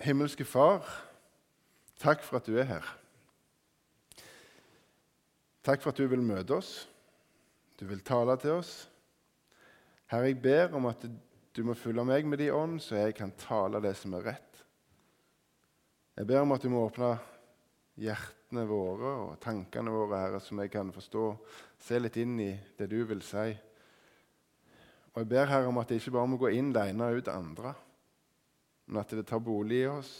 Himmelske Far, takk for at du er her. Takk for at du vil møte oss, du vil tale til oss. Herre, jeg ber om at du må følge meg med din ånd, så jeg kan tale det som er rett. Jeg ber om at du må åpne hjertene våre og tankene våre, Herre, som jeg kan forstå, se litt inn i det du vil si. Og jeg ber Herre om at det ikke bare må gå inn det ene og ut det andre men at det tar bolig i oss,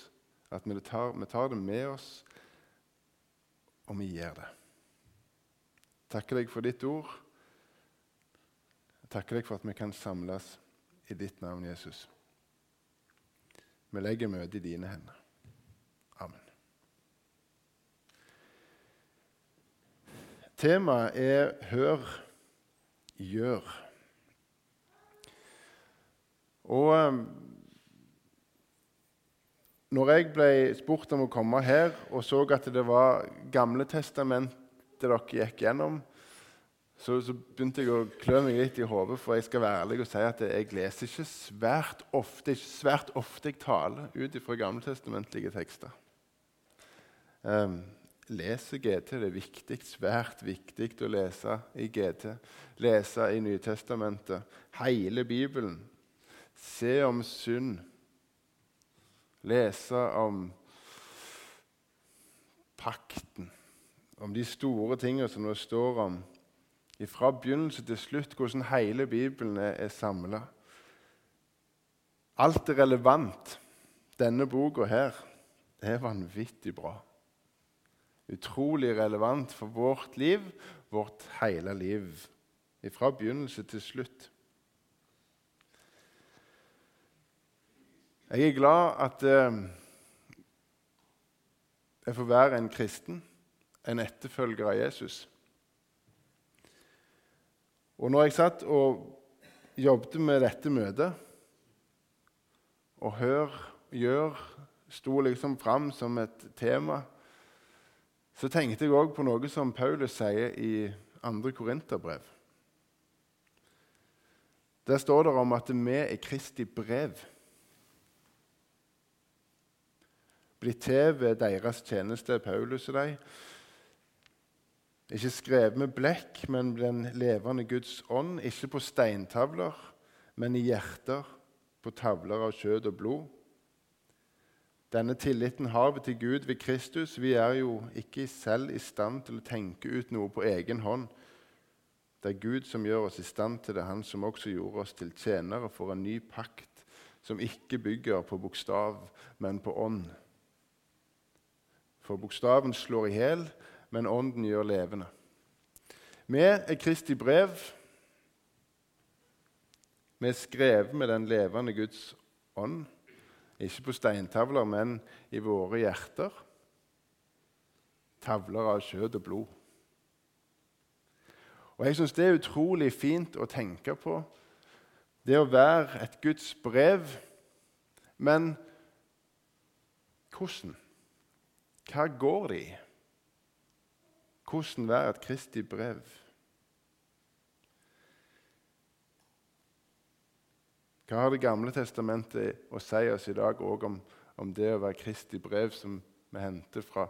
at vi tar, vi tar det med oss, og vi gjør det. Takker deg for ditt ord. Takker deg for at vi kan samles i ditt navn, Jesus. Vi legger møtet i dine hender. Amen. Temaet er 'Hør, gjør'. Og når jeg ble spurt om å komme her og så at det var Gamle testamentet dere gikk gjennom, så, så, begynte jeg å klø meg litt i hodet, for jeg skal være ærlig og si at jeg leser ikke svært ofte ikke svært ofte jeg taler ut fra gammeltestamentlige tekster. Um, leser GT. Det er viktig, svært viktig å lese i GT. Lese i Nytestamentet. Hele Bibelen. Se om synd lese om pakten, om de store tingene som det står om fra begynnelse til slutt, hvordan hele Bibelen er, samla. Alt er relevant. Denne boka her er vanvittig bra. Utrolig relevant for vårt liv, vårt hele liv. Fra begynnelse til slutt. Jeg er glad at eh, jeg får være en kristen, en etterfølger av Jesus. Og når jeg satt og jobbet med dette møtet, og hør, gjør sto liksom fram som et tema, så tenkte jeg òg på noe som Paulus sier i 2. Korinterbrev. Der står det om at vi er Kristi brev. Blitt til ved deres tjeneste, Paulus og de. Ikke skrevet med blekk, men den levende Guds ånd. Ikke på steintavler, men i hjerter, på tavler av kjøtt og blod. Denne tilliten har vi til Gud ved Kristus. Vi er jo ikke selv i stand til å tenke ut noe på egen hånd. Det er Gud som gjør oss i stand til det, Han som også gjorde oss til tjenere for en ny pakt, som ikke bygger på bokstav, men på ånd. For bokstaven slår i hjel, men ånden gjør levende. Vi er Kristi brev. Vi er skrevet med den levende Guds ånd. Ikke på steintavler, men i våre hjerter. Tavler av kjøtt og blod. Og Jeg syns det er utrolig fint å tenke på. Det å være et Guds brev. Men hvordan? Hva går det i? Hvordan være et Kristi brev? Hva har Det gamle testamentet å si oss i dag òg om, om, det å være Kristi brev, som vi henter fra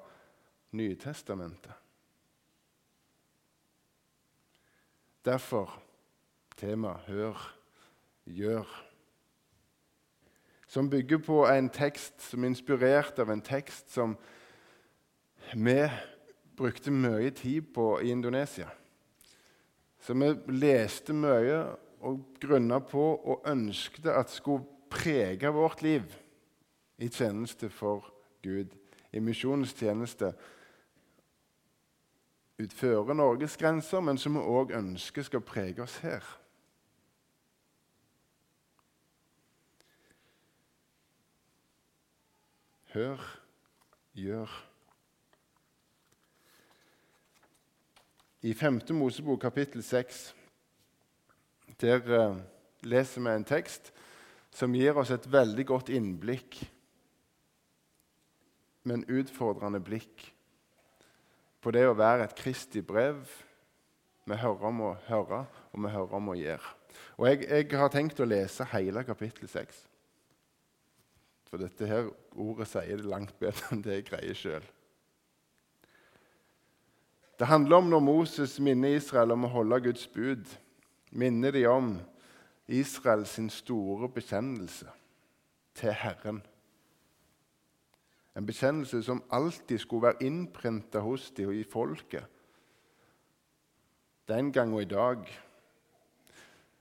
Nytestamentet? Derfor tema 'Hør, gjør' som bygger på en tekst som er inspirert av en tekst som vi brukte mye tid på i Indonesia. Så vi leste mye og grunna på og ønsket at skulle prege vårt liv i tjeneste for Gud, i misjonens tjeneste utfører Norges grenser, men som vi òg ønsker skal prege oss her. Hør, gjør. I 5. Mosebok kapittel 6 der uh, leser vi en tekst som gir oss et veldig godt innblikk, med en utfordrende blikk, på det å være et Kristi brev. Vi hører om å høre, og vi hører om å gjøre. Og jeg, jeg har tenkt å lese hele kapittel 6. For dette her ordet sier det langt bedre enn det jeg greier sjøl. Det handler om når Moses minner Israel om å holde Guds bud. Minner de om Israels store bekjennelse til Herren. En bekjennelse som alltid skulle være innprinta hos dem og i folket. Den gang og i dag.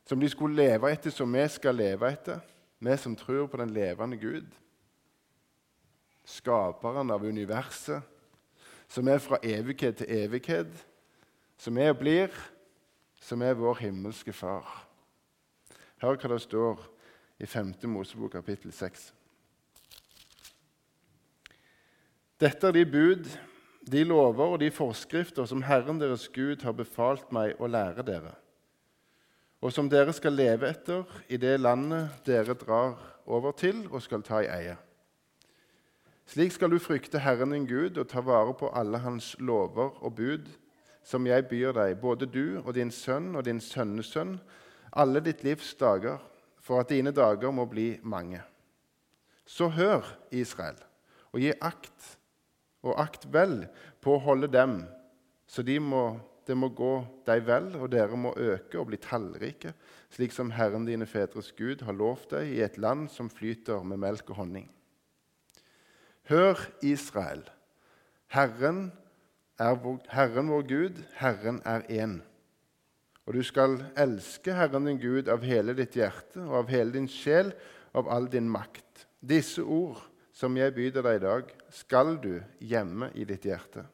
Som de skulle leve etter, som vi skal leve etter, vi som tror på den levende Gud. Skaperen av universet, som er fra evighet til evighet, som er og blir, som er vår himmelske Far. Hør hva det står i 5. Mosebok kapittel 6. Dette er de bud, de lover og de forskrifter som Herren deres Gud har befalt meg å lære dere, og som dere skal leve etter i det landet dere drar over til og skal ta i eie. Slik skal du frykte Herren din Gud og ta vare på alle hans lover og bud, som jeg byr deg, både du og din sønn og din sønnesønn, alle ditt livs dager, for at dine dager må bli mange. Så hør, Israel, og gi akt og akt vel på å holde dem, så de må, det må gå deg vel, og dere må øke og bli tallrike, slik som Herren dine fedres Gud har lovt deg i et land som flyter med melk og honning. Hør, Israel. Herren er vår, Herren vår Gud, Herren er én. Og du skal elske Herren din Gud av hele ditt hjerte og av hele din sjel, av all din makt. Disse ord som jeg byr deg i dag, skal du gjemme i ditt hjerte.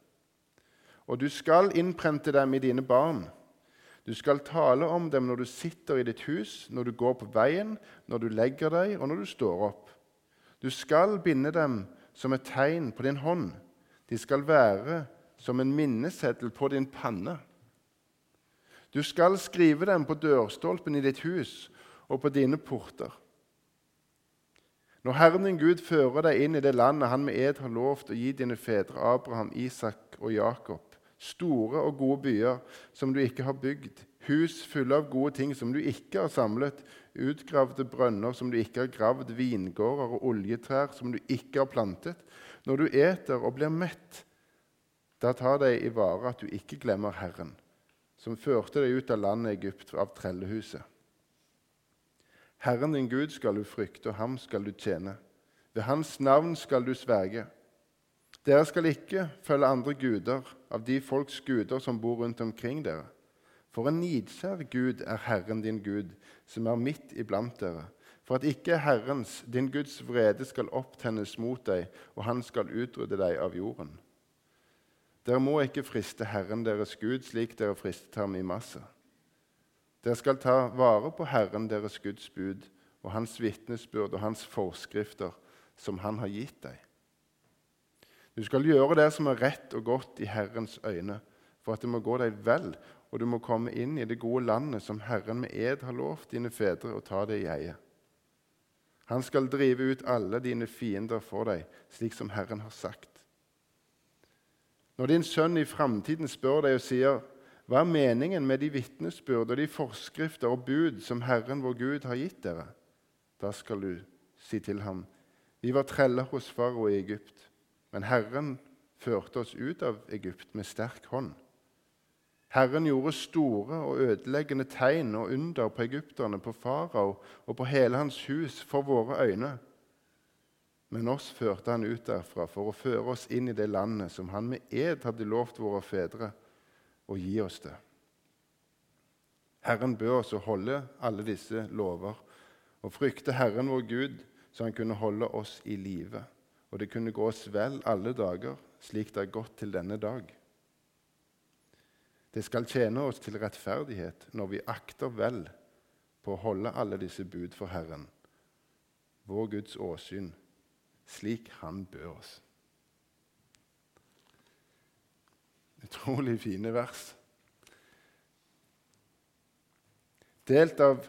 Og du skal innprente dem i dine barn. Du skal tale om dem når du sitter i ditt hus, når du går på veien, når du legger deg, og når du står opp. Du skal binde dem som et tegn på din hånd. De skal være som en minneseddel på din panne. Du skal skrive dem på dørstolpen i ditt hus og på dine porter. Når Herren din Gud fører deg inn i det landet han med ed har lovt å gi dine fedre Abraham, Isak og Jakob, store og gode byer som du ikke har bygd, hus fulle av gode ting som du ikke har samlet, utgravde brønner som du ikke har gravd, vingårder og oljetrær som du ikke har plantet, når du eter og blir mett, da tar deg i vare at du ikke glemmer Herren, som førte deg ut av landet Egypt, av trellehuset. Herren din Gud skal du frykte, og ham skal du tjene. Ved hans navn skal du sverge. Dere skal ikke følge andre guder av de folks guder som bor rundt omkring dere. For en nidkjær Gud er Herren din Gud, som er midt iblant dere, for at ikke Herrens, din Guds vrede, skal opptennes mot deg, og han skal utrydde deg av jorden. Dere må ikke friste Herren deres Gud slik dere fristet ham i masse. Dere skal ta vare på Herren deres Guds bud og hans vitnesbyrd og hans forskrifter som han har gitt deg. Du skal gjøre det som er rett og godt i Herrens øyne, for at det må gå deg vel, og du må komme inn i det gode landet som Herren med ed har lovt dine fedre å ta det i eie. Han skal drive ut alle dine fiender for deg, slik som Herren har sagt. Når din sønn i framtiden spør deg og sier hva er meningen med de vitnesbyrd og de forskrifter og bud som Herren vår Gud har gitt dere? Da skal du si til ham, vi var treller hos farao i Egypt, men Herren førte oss ut av Egypt med sterk hånd. Herren gjorde store og ødeleggende tegn og under på egypterne, på farao og på hele hans hus for våre øyne. Men oss førte han ut derfra for å føre oss inn i det landet som han med ed hadde lovt våre fedre å gi oss det. Herren bør oss å holde alle disse lover og frykte Herren vår Gud, så han kunne holde oss i live, og det kunne gå oss vel alle dager, slik det er gått til denne dag. Det skal tjene oss til rettferdighet når vi akter vel på å holde alle disse bud for Herren, vår Guds åsyn, slik Han bør oss. Utrolig fine vers. Delt av,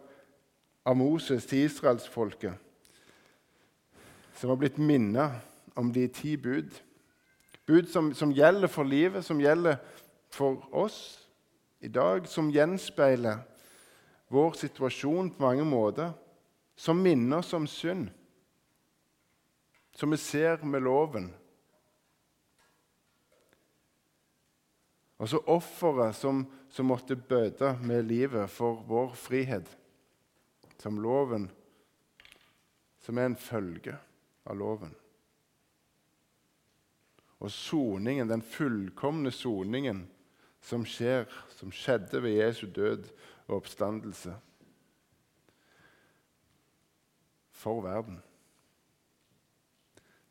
av Moses til israelsfolket, som har blitt minnet om de ti bud. Bud som, som gjelder for livet, som gjelder for oss i dag, som gjenspeiler vår situasjon på mange måter, som minner oss om synd. som vi ser med loven. Og så offeret som, som, måtte bøte med livet for vår frihet. Som loven, som er en følge av loven. Og soningen, den fullkomne soningen som skjer, som skjedde ved Jesu død og oppstandelse for verden.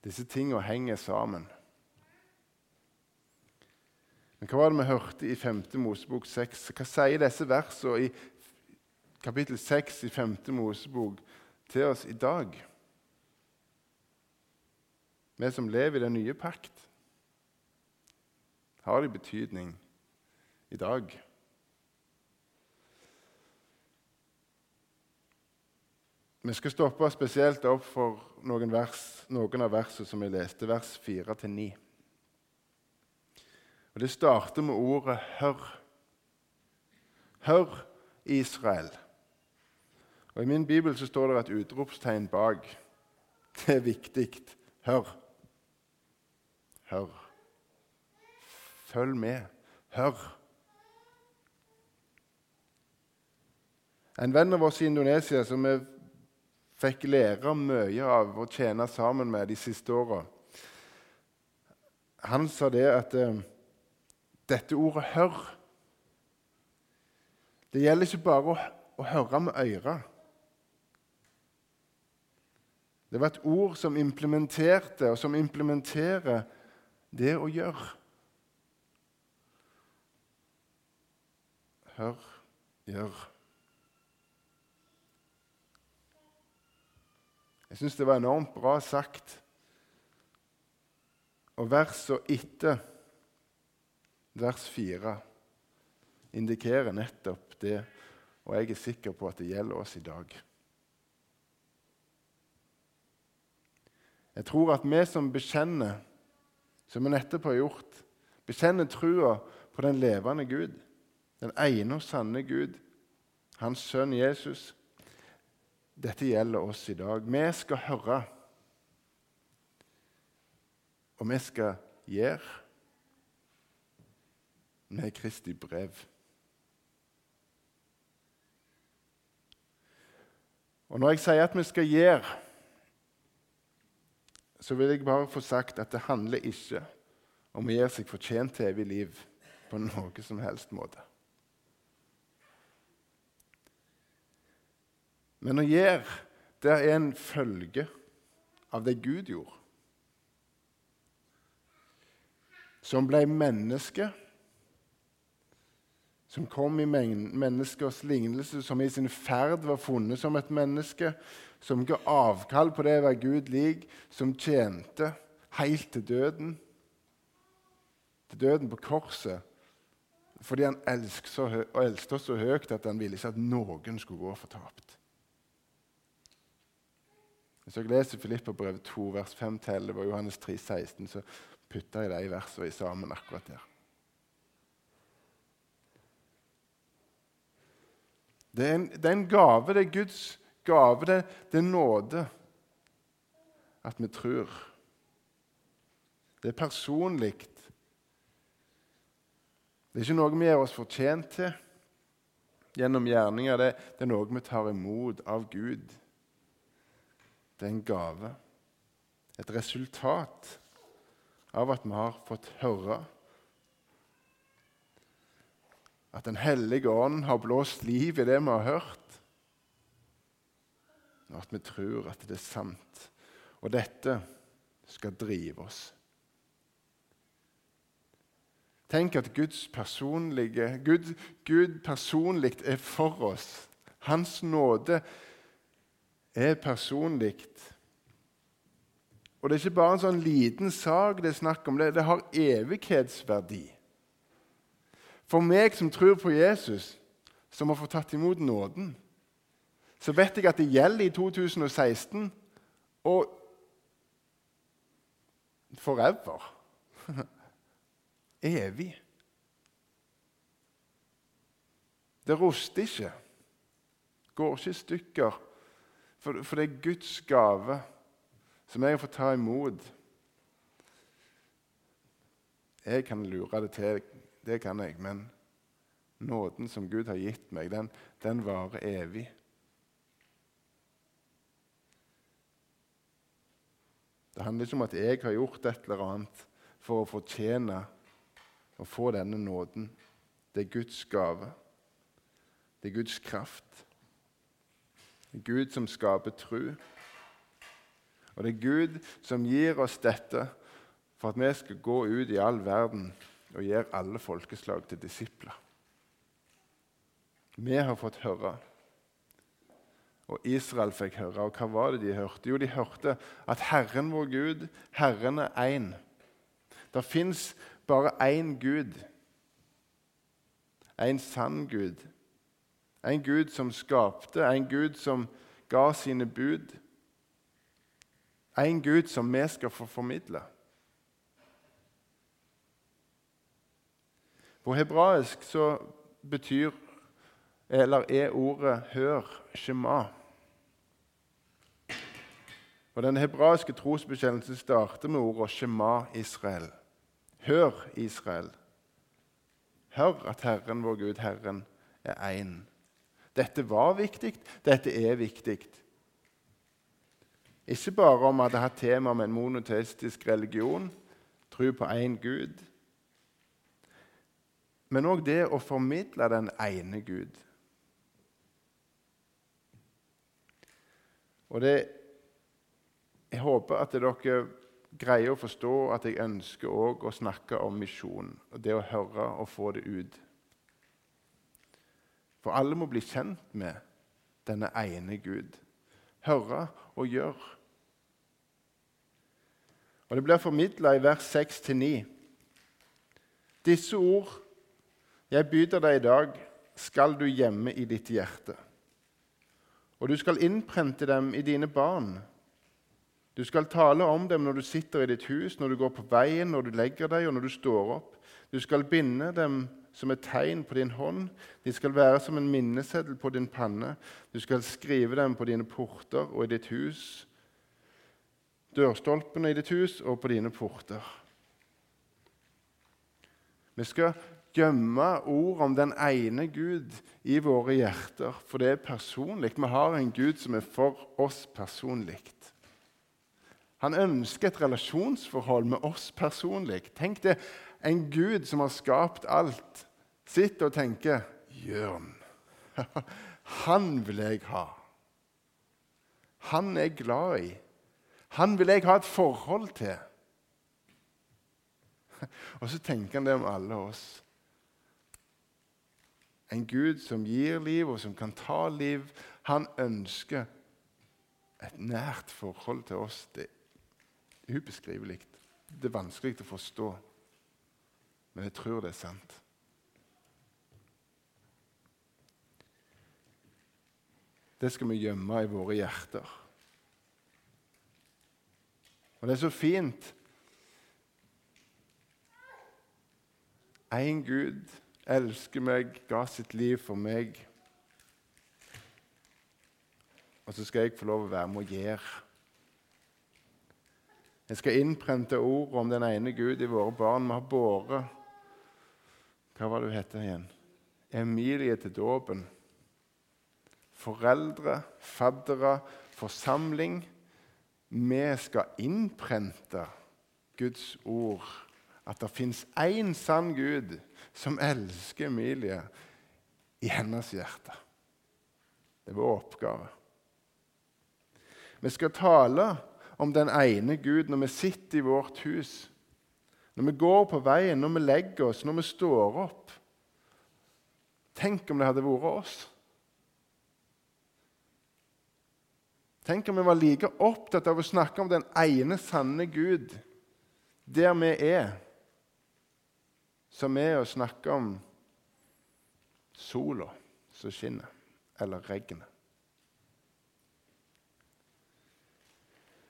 Disse tingene henger sammen. Men hva var det vi hørte i 5. Mosebok 6? Hva sier disse versene i kapittel 6 i 5. Mosebok til oss i dag? Vi som lever i den nye pakt, har de betydning i dag? Vi skal stoppe spesielt opp for noen, vers, noen av versene som jeg leste, vers 4-9. Og Det starter med ordet 'hør'. Hør, Israel. Og I min bibel så står det et utropstegn bak. Det er viktig. Hør. Hør. Følg med. Hør. En venn av oss i Indonesia som vi fikk lære mye av å tjene sammen med de siste åra, han sa det at uh, dette ordet 'hør' Det gjelder ikke bare å, å høre med øret. Det var et ord som implementerte, og som implementerer det å gjøre. Hør, gjør. Jeg syns det var enormt bra sagt. Og versene etter vers 4 indikerer nettopp det, og jeg er sikker på at det gjelder oss i dag. Jeg tror at vi som bekjenner, som vi nettopp har gjort, bekjenner trua på den levende Gud, den ene og sanne Gud, hans sønn Jesus. Dette gjelder oss i dag. Vi skal høre, og vi skal gjøre med Kristi brev. Og Når jeg sier at vi skal gjøre, så vil jeg bare få sagt at det handler ikke om å gjøre seg fortjent til evig liv på noe som helst måte. Men å gjøre, det er en følge av det Gud gjorde. Som ble menneske som kom i menneskers lignelse, som i sin ferd var funnet som et menneske, som ga avkall på det å være Gud lik, som tjente helt til døden. Til døden på korset. Fordi han elsket, elsket oss så høyt at han ville ikke at noen skulle gå fortapt. Hvis jeg leser Filippa brev 2, vers 5-11 og Johannes 3, 16, så putter jeg de versene sammen akkurat der. Det er, en, det er en, gave. Det er Guds gave. Det, det er nåde at vi tror. Det er personlig. Det er ikke noe vi gjør oss fortjent til gjennom gjerninger. Det, det er noe vi tar imot av Gud. Det er en gave. Et resultat av at vi har fått høre at Den hellige ånd har blåst liv i det vi har hørt, og at vi tror at det er sant. Og dette skal drive oss. Tenk at Guds personlige, Gud, Gud personlig er for oss. Hans nåde er personlig. Og det er ikke bare en sånn liten sak det er snakk om. Det, det har evighetsverdi. For meg som tror på Jesus, som har fått tatt imot nåden, så vet jeg at det gjelder i 2016 og forever. Evig. Det ruster ikke, går ikke i stykker, for, for det er Guds gave som jeg fått ta imot. Jeg kan lure det til, det kan jeg, men nåden som Gud har gitt meg, den, den varer evig. Det handler ikke om at jeg har gjort et eller annet for å fortjene å få denne nåden. Det er Guds gave. Det er Guds kraft. Det er Gud som skaper tru. Og det er Gud som gir oss dette for at vi skal gå ut i all verden og gjøre alle folkeslag til disipler. Vi har fått høre, og Israel fikk høre. Og hva var det de hørte? Jo, de hørte at Herren vår Gud, Herren er én. Det fins bare én Gud. En sann Gud. En Gud som skapte, en Gud som ga sine bud. En Gud som vi skal få formidle. På hebraisk så betyr eller er ordet 'hør', shema. Og Den hebraiske trosbekjennelsen starter med ordet 'shema Israel'. Hør, Israel. Hør at Herren vår Gud, Herren, er én. Dette var viktig, dette er viktig. Ikke bare om at det hatt tema om en monoteistisk religion, tro på én Gud, men òg det å formidle den ene Gud. Og det, Jeg håper at dere greier å forstå at jeg ønsker å snakke om misjon. Og det å høre og få det ut. For alle må bli kjent med denne ene Gud. Høre og gjøre. Og Det blir formidla i vers 6-9. Disse ord jeg byr deg i dag, skal du gjemme i ditt hjerte. Og du skal innprente dem i dine barn. Du skal tale om dem når du sitter i ditt hus, når du går på veien, når du legger deg, og når du står opp. Du skal binde dem som et tegn på din hånd. De skal være som en minneseddel på din panne. Du skal skrive dem på dine porter og i ditt hus, dørstolpene i ditt hus og på dine porter. Vi skal gjemme ord om den ene Gud i våre hjerter, for det er personlig. Vi har en Gud som er for oss personlig. Han ønsker et relasjonsforhold med oss personlig. Tenk det, en Gud som har skapt alt, sitter og tenker Jørn, han vil jeg ha. Han er jeg glad i. Han vil jeg ha et forhold til. Og så tenker han det om alle oss. En Gud som gir liv, og som kan ta liv. Han ønsker et nært forhold til oss. Det er ubeskrivelig. Det er vanskelig å forstå, men jeg tror det er sant. Det skal vi gjemme i våre hjerter. Og det er så fint. Én Gud elsker meg, ga sitt liv for meg. Og så skal jeg få lov å være med og gjøre. Jeg skal innprente ord om den ene Gud i våre barn. Vi har båret Hva var det hun het igjen? Emilie til dåpen. Foreldre, faddere, forsamling. Vi skal innprente Guds ord. At det fins én sann Gud som elsker Emilie i hennes hjerte. Det er vår oppgave. Vi skal tale om den ene Gud når vi sitter i vårt hus, når vi går på veien, når vi legger oss, når vi står opp. Tenk om det hadde vært oss. Tenk om vi var like opptatt av å snakke om den ene sanne Gud der vi er som er å snakke om sola som skinner, eller regnet.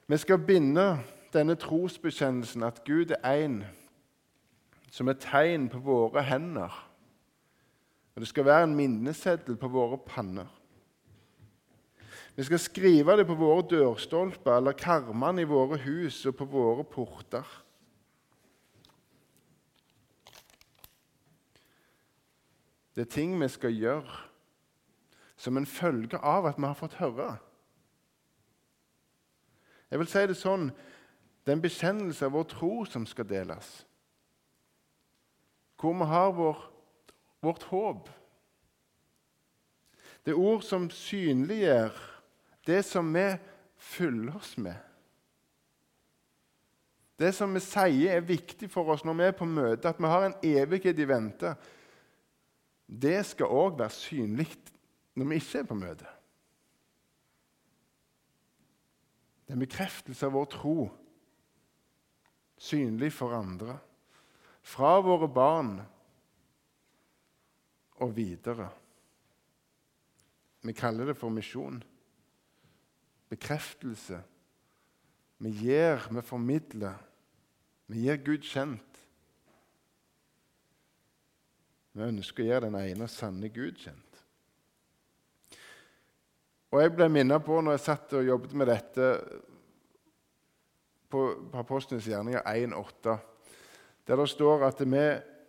Vi skal binde denne trosbekjennelsen at Gud er én, som et tegn på våre hender. Og Det skal være en minneseddel på våre panner. Vi skal skrive det på våre dørstolper eller karmene i våre hus og på våre porter. Det er ting vi skal gjøre som en følge av at vi har fått høre. Jeg vil si det sånn det er en bekjennelse av vår tro som skal deles. Hvor vi har vår, vårt håp. Det er ord som synliggjør det som vi fyller oss med. Det som vi sier er viktig for oss når vi er på møte, at vi har en evighet i vente, det skal òg være synlig når vi ikke er på møte. Det er en bekreftelse av vår tro, synlig for andre. Fra våre barn og videre. Vi kaller det for misjon. Bekreftelse. Vi gir, vi formidler. Vi gir Gud kjent. Vi ønsker å gjøre den ene og sanne Gud kjent. Og Jeg ble minnet på når jeg satt og jobbet med dette på, Apostlenes gjerninger 1,8, der det står at vi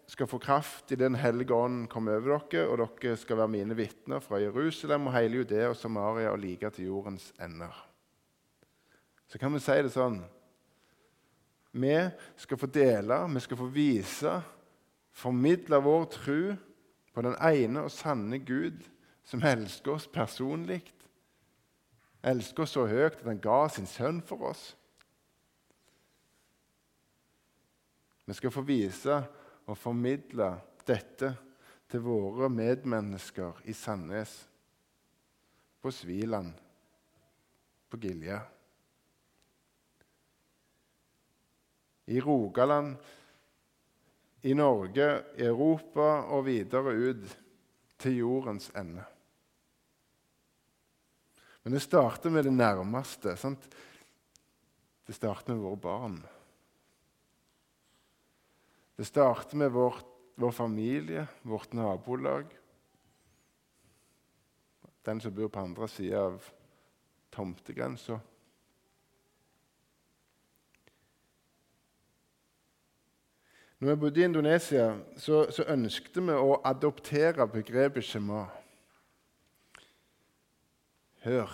skal få kraft i Den hellige ånd komme over dere, og dere skal være mine vitner fra Jerusalem og hele Judea og Samaria og like til jordens ender. Så kan vi si det sånn Vi skal få dele, vi skal få vise, formidle vår tro på den ene og sanne Gud som elsker oss personlig, elsker oss så høyt at han ga sin sønn for oss. Vi skal få vise og formidle dette til våre medmennesker i Sandnes, på Sviland, på Gilje. I Rogaland, i Norge, i Europa og videre ut til jordens ende. Men det starter med det nærmeste. Sant? Det starter med våre barn. Det starter med vår, vår familie, vårt nabolag. Den som bor på andre sida av tomtegrensa. Når vi bodde i Indonesia, så, så ønsket vi å adoptere begrepet shema. Hør.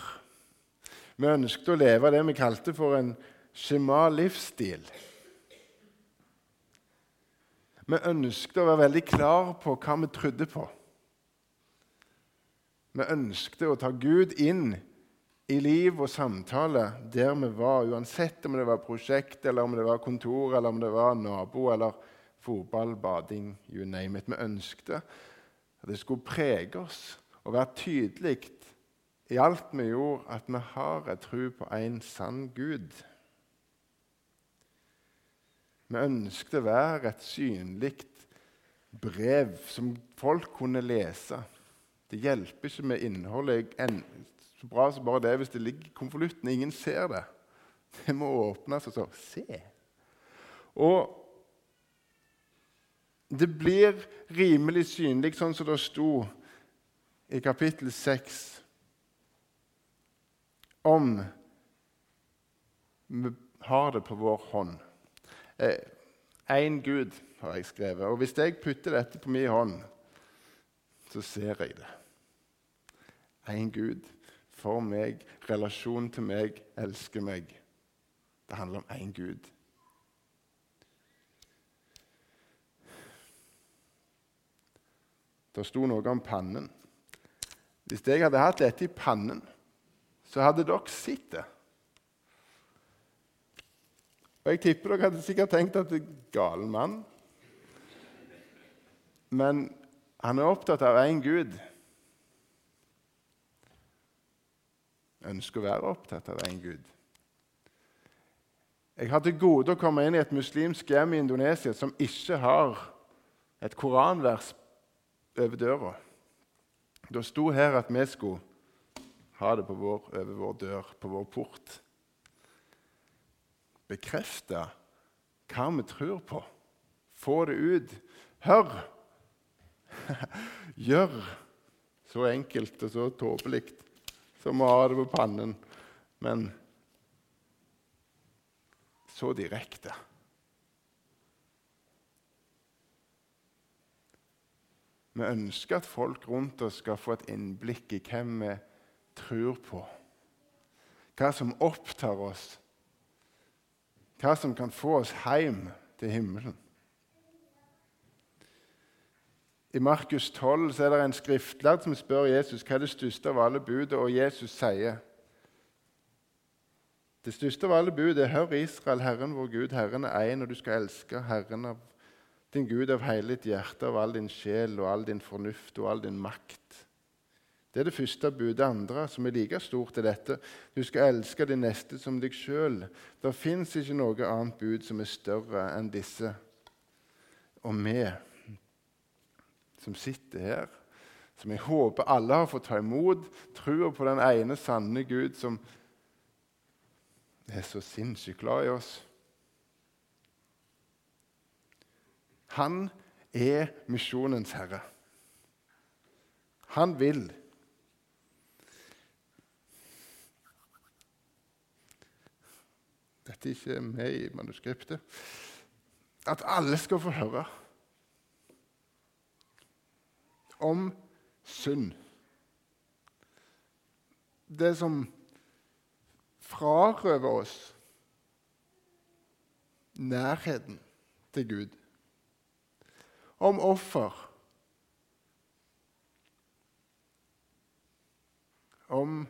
Vi ønsket å leve det vi kalte for en shema-livsstil. Vi ønsket å være veldig klar på hva vi trodde på. Vi ønsket å ta Gud inn i liv og samtale der vi var, uansett om det var prosjekt, eller om det var kontor, eller om det var nabo, eller fotball, bading, you name it. Vi ønsket at det skulle prege oss og være tydelig i alt vi gjorde, at vi har et tro på en sann Gud. Vi ønsket å være et synlig brev som folk kunne lese. Det hjelper ikke med innholdet så bra som bare det hvis det ligger i konvolutten. Ingen ser det. Det må åpnes og så Se! Og det blir rimelig synlig, sånn som det sto i kapittel 6 om vi har det på vår hånd. Én eh, Gud har jeg skrevet. Og hvis jeg putter dette på min hånd, så ser jeg det. Én Gud for meg, relasjon til meg, elsker meg. Det handler om én Gud. Det sto noe om pannen. Hvis jeg hadde hatt dette i pannen så hadde dere sett det. Og Jeg tipper dere hadde sikkert tenkt at det er gal mann. Men han er opptatt av én Gud. Ønsker å være opptatt av én Gud. Jeg har til gode å komme inn i et muslimsk hjem i Indonesia som ikke har et koranvers over døra. Det sto her at vi skulle ha det vår, over vår dør, på vår port. Bekrefte hva vi tror på. Få det ut. Hør! Gjør! Så enkelt og så tåpelig som å ha det på pannen. Men så direkte. Vi ønsker at folk rundt oss skal få et innblikk i hvem vi tror på. Hva som opptar oss. Hva som kan få oss hjem til himmelen. I Markus 12 er det en skriftlærd som spør Jesus hva er det største av alle budet, og Jesus sier det største av alle bud er Hør, Israel, Herren vår Gud, Herren er én, og du skal elske Herren av din Gud av hele ditt hjerte, av all din sjel og all din fornuft og all din makt. Det er det første budet. Det andre, som er like stort, er dette. Du skal elske din neste som deg sjøl. Det fins ikke noe annet bud som er større enn disse. Og vi som sitter her, som jeg håper alle har fått ta imot, tror på den ene sanne Gud som er så sinnssykt glad i oss. Han er misjonens herre. Han vil. Dette er ikke med i manuskriptet. At alle skal få høre om synd. Det som frarøver oss nærheten til Gud. Om offer. Om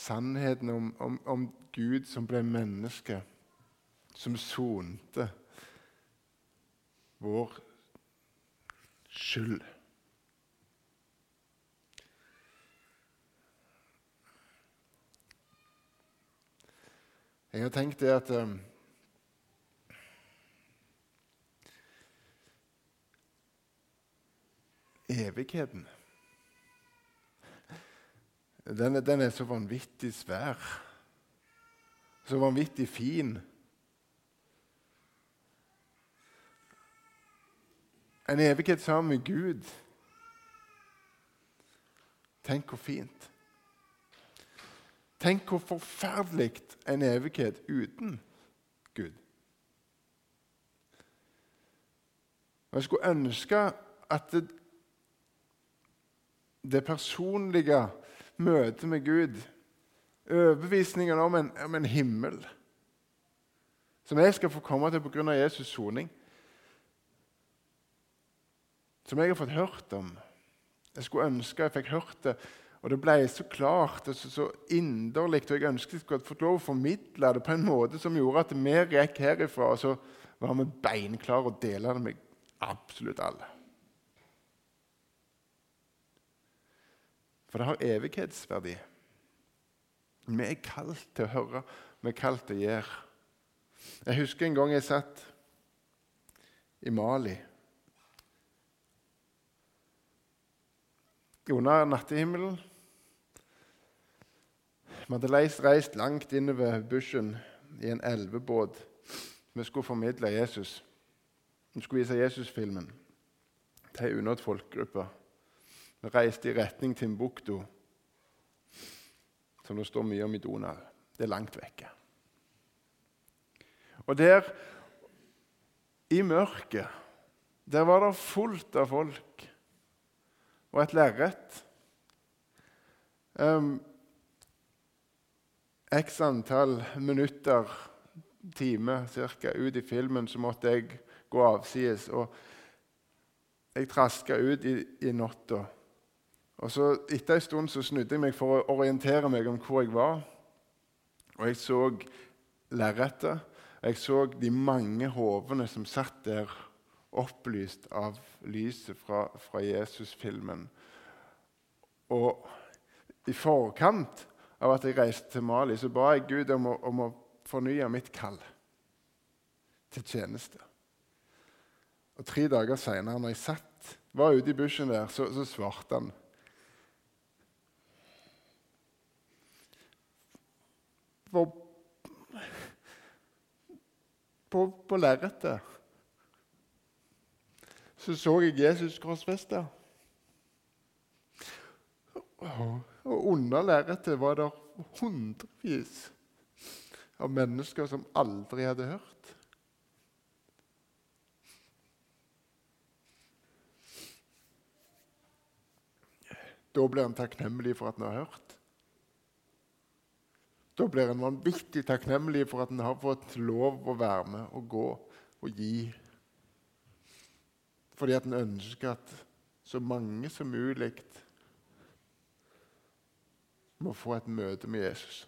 sannheten om, om, om Gud som ble menneske, som sonte vår skyld. Jeg har tenkt det at um, Evigheten den, den, er så vanvittig svær. Så vanvittig fin. En evighet sammen med Gud. Tenk hvor fint. Tenk hvor forferdelig en evighet uten Gud. jeg skulle ønske at det, det personlige møtet med Gud, overbevisningen om en, om en himmel, som jeg skal få komme til pga. Jesus' soning, som jeg har fått hørt om Jeg skulle ønske jeg fikk hørt det og det ble så klart og så, så inderlig. Og jeg ønsket jeg skulle fått lov å formidle det på en måte som gjorde at vi gikk herifra, og så var vi beinklare og dele det med absolutt alle. For det har evighetsverdi. Vi er kalt til å høre, vi er kalt til å gjøre. Jeg husker en gang jeg satt i Mali. Under nattehimmelen vi hadde reist langt innover bushen i en elvebåt. Vi skulle formidle Jesus. Vi skulle vise Jesus-filmen til en unådd folkegruppe. Reiste i retning Timbuktu, som det står mye om i Donau. Det er langt vekke. Og der, i mørket, der var det fullt av folk og et lerret. Um, x antall minutter, time cirka, ut i filmen, så måtte jeg gå avsides. Og jeg traska ut i, i natta. Og så Etter en stund så snudde jeg meg for å orientere meg om hvor jeg var. Og jeg så lerretet. Jeg så de mange hovene som satt der, opplyst av lyset fra, fra Jesus-filmen. Og i forkant av at jeg reiste til Mali, så ba jeg Gud om å, om å fornye mitt kall til tjeneste. Og Tre dager seinere, når jeg satt, var ute i bushen der, så, så svarte han. På, på, på lerretet så så jeg Jesus korsfesta. Og under lerretet var det hundrevis av mennesker som aldri hadde hørt. Da blir han takknemlig for at han har hørt. Da blir han vanvittig takknemlig for at han har fått lov å være med og gå og gi. Fordi at han ønsker at så mange som mulig må få et møte med Jesus.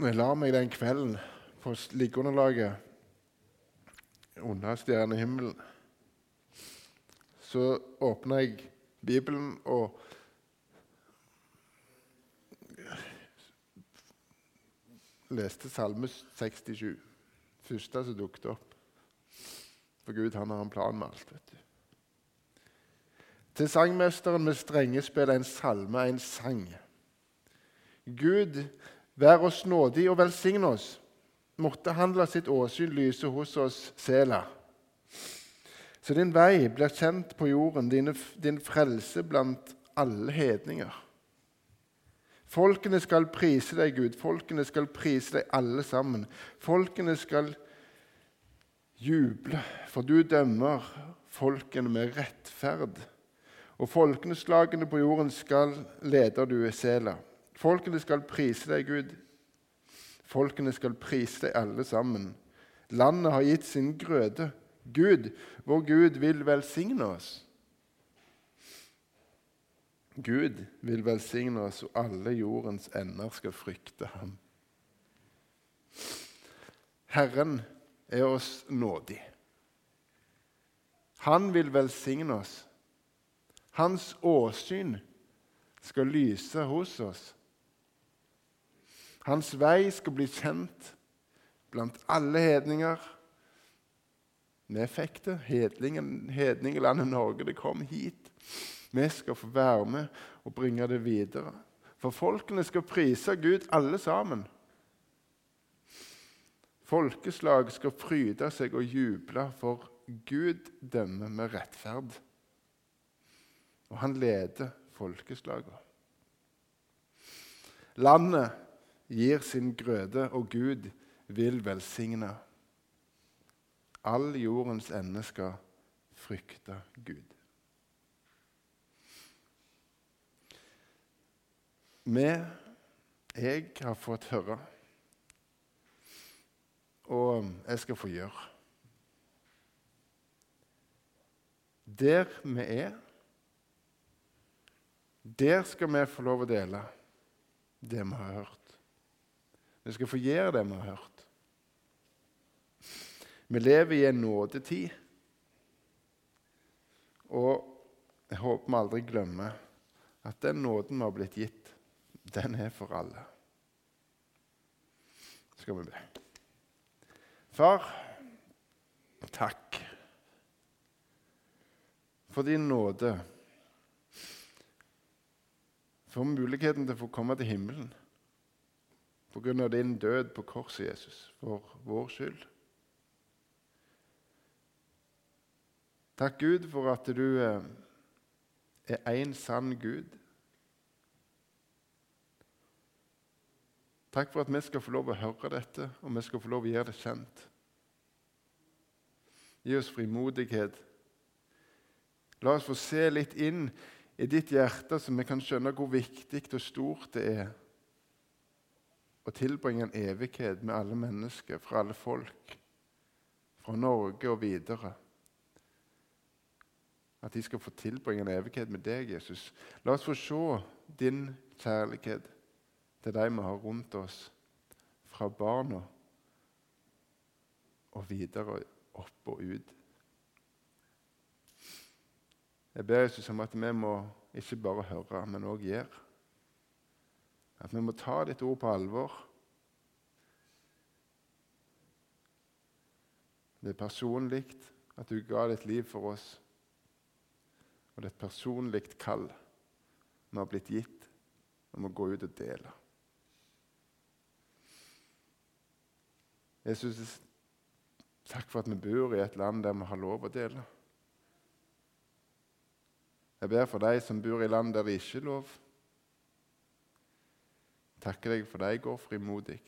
Når jeg la meg den kvelden på liggeunderlaget under stjernehimmelen, så åpna jeg Bibelen og leste Salme 67. Første som dukket opp. For Gud han har en plan med alt. vet du. Til sangmesteren med strengespill en salme, en sang. Gud, vær oss nådig og velsigne oss. Måtte han la sitt åsyn lyse hos oss, Sela. Så din vei blir kjent på jorden, din, din frelse blant alle hedninger. Folkene skal prise deg, Gud. Folkene skal prise deg alle sammen. Folkene skal juble, for du dømmer folkene med rettferd og folkeslagene på jorden skal leder du Sela. Folkene skal prise deg, Gud. Folkene skal prise deg alle sammen. Landet har gitt sin grøde. Gud, vår Gud, vil velsigne oss. Gud vil velsigne oss, og alle jordens ender skal frykte ham. Herren er oss nådig. Han vil velsigne oss. Hans åsyn skal lyse hos oss. Hans vei skal bli kjent blant alle hedninger. Vi fikk det. Hedningelandet Norge, det kom hit. Vi skal få være med og bringe det videre. For folkene skal prise Gud, alle sammen. Folkeslag skal fryde seg og juble, for Gud dømmer med rettferd og han leder folkeslagene. Landet gir sin grøde, og Gud vil velsigne. All jordens ende skal frykte Gud. Vi, jeg, har fått høre, og jeg skal få gjøre. Der vi er der skal vi få lov å dele det vi har hørt. Vi skal få gjøre det vi har hørt. Vi lever i en nådetid, og jeg håper vi aldri glemmer at den nåden vi har blitt gitt, den er for alle. Skal vi be. Far, takk for din nåde for muligheten til å få komme til himmelen pga. din død på korset, Jesus, for vår skyld. Takk, Gud, for at du eh, er én sann Gud. Takk for at vi skal få lov å høre dette, og vi skal få lov å gjøre det kjent. Gi oss frimodighet. La oss få se litt inn i ditt hjerte, så vi kan skjønne hvor viktig og stort det er å tilbringe en evighet med alle mennesker, fra alle folk, fra Norge og videre. At de skal få tilbringe en evighet med deg, Jesus. La oss få se din kjærlighet til de vi har rundt oss, fra barna og videre opp og ut. Jeg ber Jesus om at vi må ikke bare høre, men òg gjøre. At vi må ta ditt ord på alvor. Det er personlig at du ga ditt liv for oss. Og det er et personlig kall vi har blitt gitt om å gå ut og dele. Jeg Jesus, takk for at vi bor i et land der vi har lov å dele. Jeg ber for de som bor i land der det ikke er lov. Takker deg for de går frimodig.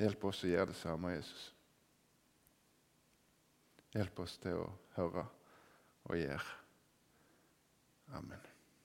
Hjelp oss å gjøre det samme, Jesus. Hjelp oss til å høre og gjør. Amen.